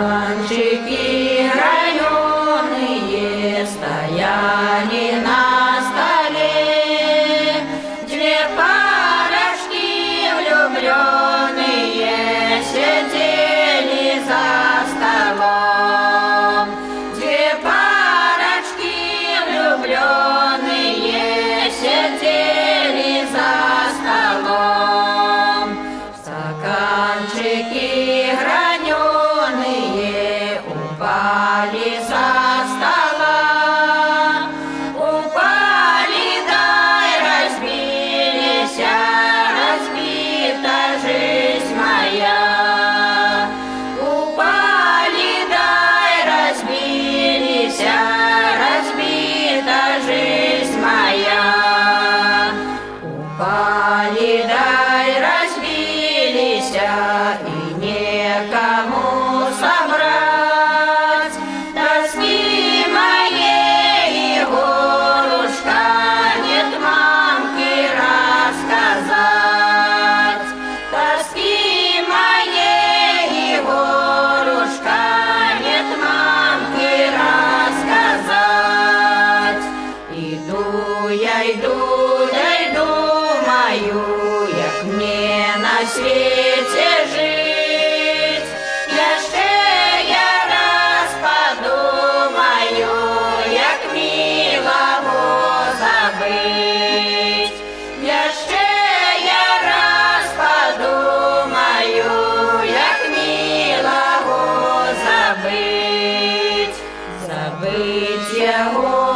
Кабанчики районные стояли на столе, Две парочки влюбленные сидели за столом. Две парочки влюбленные сидели за столом. Стаканчики. Забить його